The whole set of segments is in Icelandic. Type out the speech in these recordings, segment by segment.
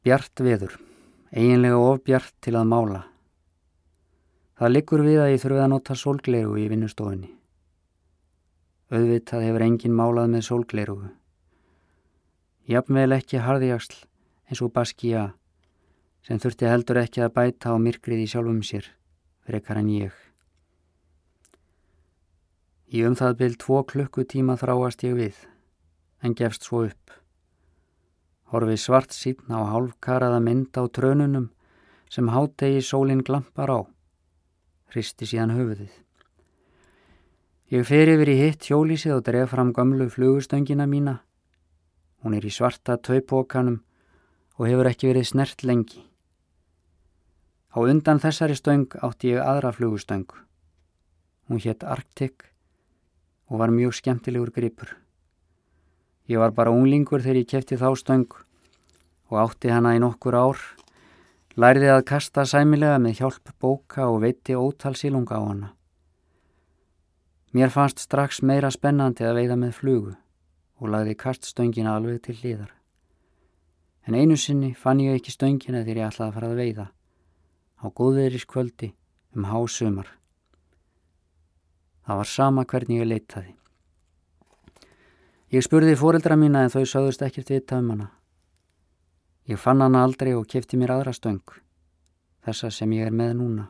Bjart veður, eiginlega ofbjart til að mála. Það liggur við að ég þurfi að nota sólgleru í vinnustofinni. Auðvitað hefur engin málað með sólgleru. Jafnvel ekki harðjagsl eins og Baskija sem þurfti heldur ekki að bæta á myrkrið í sjálfum sér, frekar en ég. Í um það byrj tvo klukkutíma þráast ég við, en gefst svo upp. Horfi svart síðan á hálfkaraða mynd á trönunum sem hátegi sólinn glampar á. Hristi síðan höfuðið. Ég fer yfir í hitt hjólísið og dref fram gamlu flugustöngina mína. Hún er í svarta taupókanum og hefur ekki verið snert lengi. Á undan þessari stöng átti ég aðra flugustöng. Hún hétt Arctic og var mjög skemmtilegur gripur. Ég var bara unglingur þegar ég kefti þá stöng og átti hana í nokkur ár, lærði að kasta sæmilega með hjálp bóka og veiti ótal sílunga á hana. Mér fannst strax meira spennandi að veiða með flugu og lagði kaststöngina alveg til hlýðar. En einu sinni fann ég ekki stöngina þegar ég ætlaði að fara að veiða á góðveriskvöldi um hásumar. Það var sama hvernig ég leitaði. Ég spurði fóreldra mína en þau sögðust ekkert vita um hana. Ég fann hana aldrei og kefti mér aðra stöng, þessa sem ég er með núna.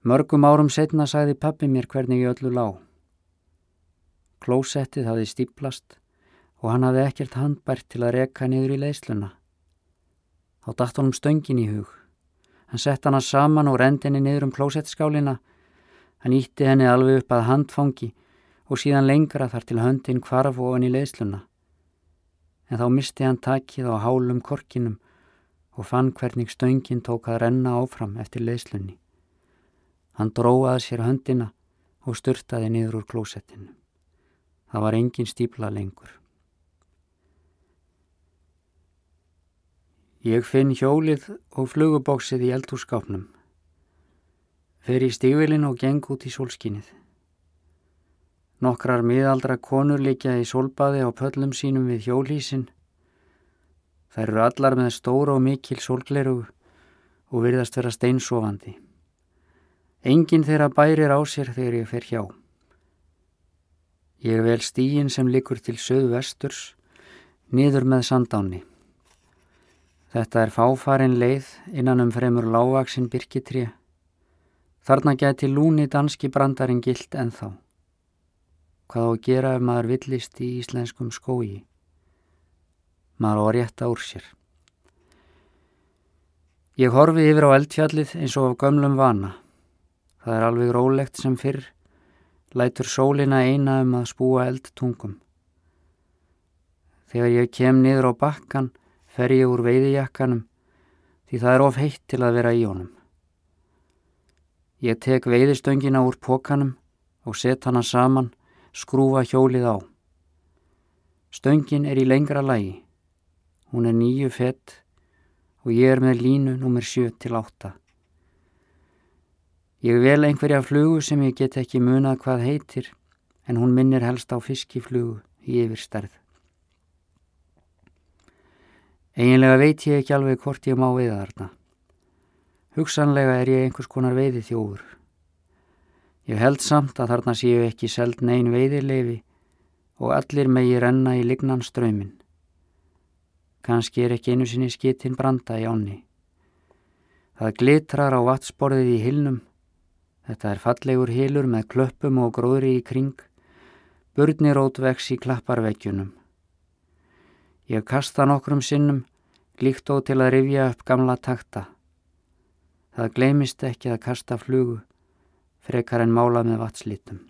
Mörgum árum setna sagði pappi mér hvernig ég öllu lág. Klósettið hafði stíplast og hann hafði ekkert handbært til að reka niður í leisluna. Þá dætt honum stöngin í hug. Hann sett hana saman og rendinni niður um klósettskálina Hann ítti henni alveg upp að handfangi og síðan lengra þar til höndin kvarf ofan í leiðsluna. En þá misti hann takið á hálum korkinum og fann hvernig stöngin tók að renna áfram eftir leiðslunni. Hann dróðað sér höndina og styrtaði niður úr klósettinu. Það var engin stípla lengur. Ég finn hjólið og flugubóksið í eldhúskápnum fer í stígvelin og geng út í sólskinnið. Nokkrar miðaldra konur líkja í sólbaði á pöllum sínum við hjólísin. Þær eru allar með stóra og mikil sólgleru og virðast vera steinsofandi. Engin þeirra bærir á sér þegar ég fer hjá. Ég vel stígin sem likur til söðu vesturs, niður með sandáni. Þetta er fáfarin leið innan um fremur lágvaksinn byrkitrið Þarna geti lúni danski brandarinn gilt enþá. Hvað á að gera ef maður villist í íslenskum skói? Maður á að rétta úr sér. Ég horfi yfir á eldfjallið eins og af gömlum vana. Það er alveg rólegt sem fyrr. Lætur sólina eina um að spúa eldtungum. Þegar ég kem niður á bakkan fer ég úr veiðijakkanum því það er of heitt til að vera í honum. Ég tek veiðistöngina úr pókanum og set hana saman, skrúfa hjólið á. Stöngin er í lengra lægi. Hún er nýju fett og ég er með línu nummer 7 til 8. Ég vel einhverja flugu sem ég get ekki munað hvað heitir en hún minnir helst á fiskiflugu í yfirsterð. Eginlega veit ég ekki alveg hvort ég má veiða þarna. Hugsanlega er ég einhvers konar veiði þjófur. Ég held samt að þarna séu ekki seld neyn veiðileifi og allir megi renna í lignan ströyminn. Kanski er ekki einu sinni skittin branda í áni. Það glitrar á vatsborðið í hilnum. Þetta er fallegur hilur með klöppum og gróðri í kring. Burnirót vex í klapparveggjunum. Ég kasta nokkrum sinnum, líkt ó til að rifja upp gamla takta. Það gleymist ekki að kasta flugu, frekar en mála með vatslítum.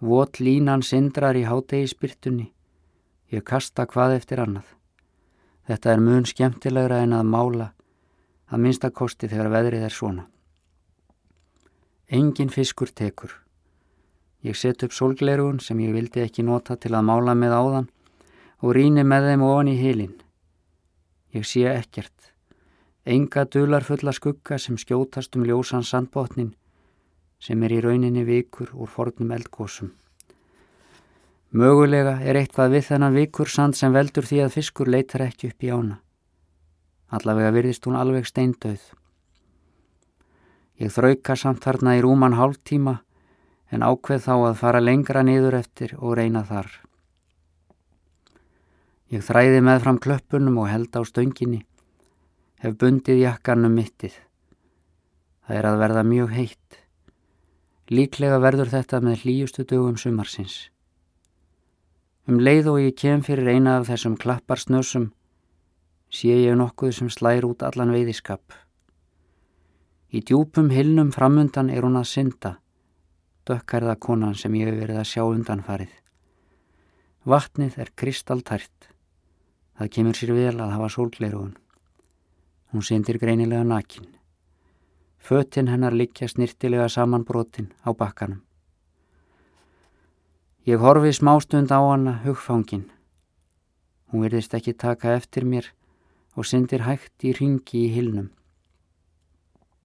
Vot línan sindrar í hátegispyrtunni, ég kasta hvað eftir annað. Þetta er mun skemmtilegra en að mála, að minnstakosti þegar veðrið er svona. Engin fiskur tekur. Ég set upp solglerugun sem ég vildi ekki nota til að mála með áðan og rýni með þeim ofan í hilin. Ég sé ekkert Enga dular fulla skugga sem skjótast um ljósan sandbótnin sem er í rauninni vikur úr fornum eldgósum. Mögulega er eitthvað við þennan vikur sand sem veldur því að fiskur leitar ekki upp í ána. Allavega virðist hún alveg steindauð. Ég þrauka samt þarna í rúman hálf tíma en ákveð þá að fara lengra niður eftir og reyna þar. Ég þræði með fram klöppunum og held á stönginni, hef bundið jakkanum mittið. Það er að verða mjög heitt. Líklega verður þetta með hlýjustu dögum sumarsins. Um leið og ég kem fyrir eina af þessum klapparsnösum sé ég nokkuð sem slær út allan veiðiskap. Í djúpum hilnum framundan er hún að synda, dökkarða konan sem ég hef verið að sjá undanfarið. Vatnið er kristaltært. Það kemur sér vel að hafa sólgleirugun. Hún syndir greinilega nakin. Fötinn hennar likja snirtilega samanbrotin á bakkanum. Ég horfi smástund á hana hugfangin. Hún verðist ekki taka eftir mér og syndir hægt í ringi í hilnum.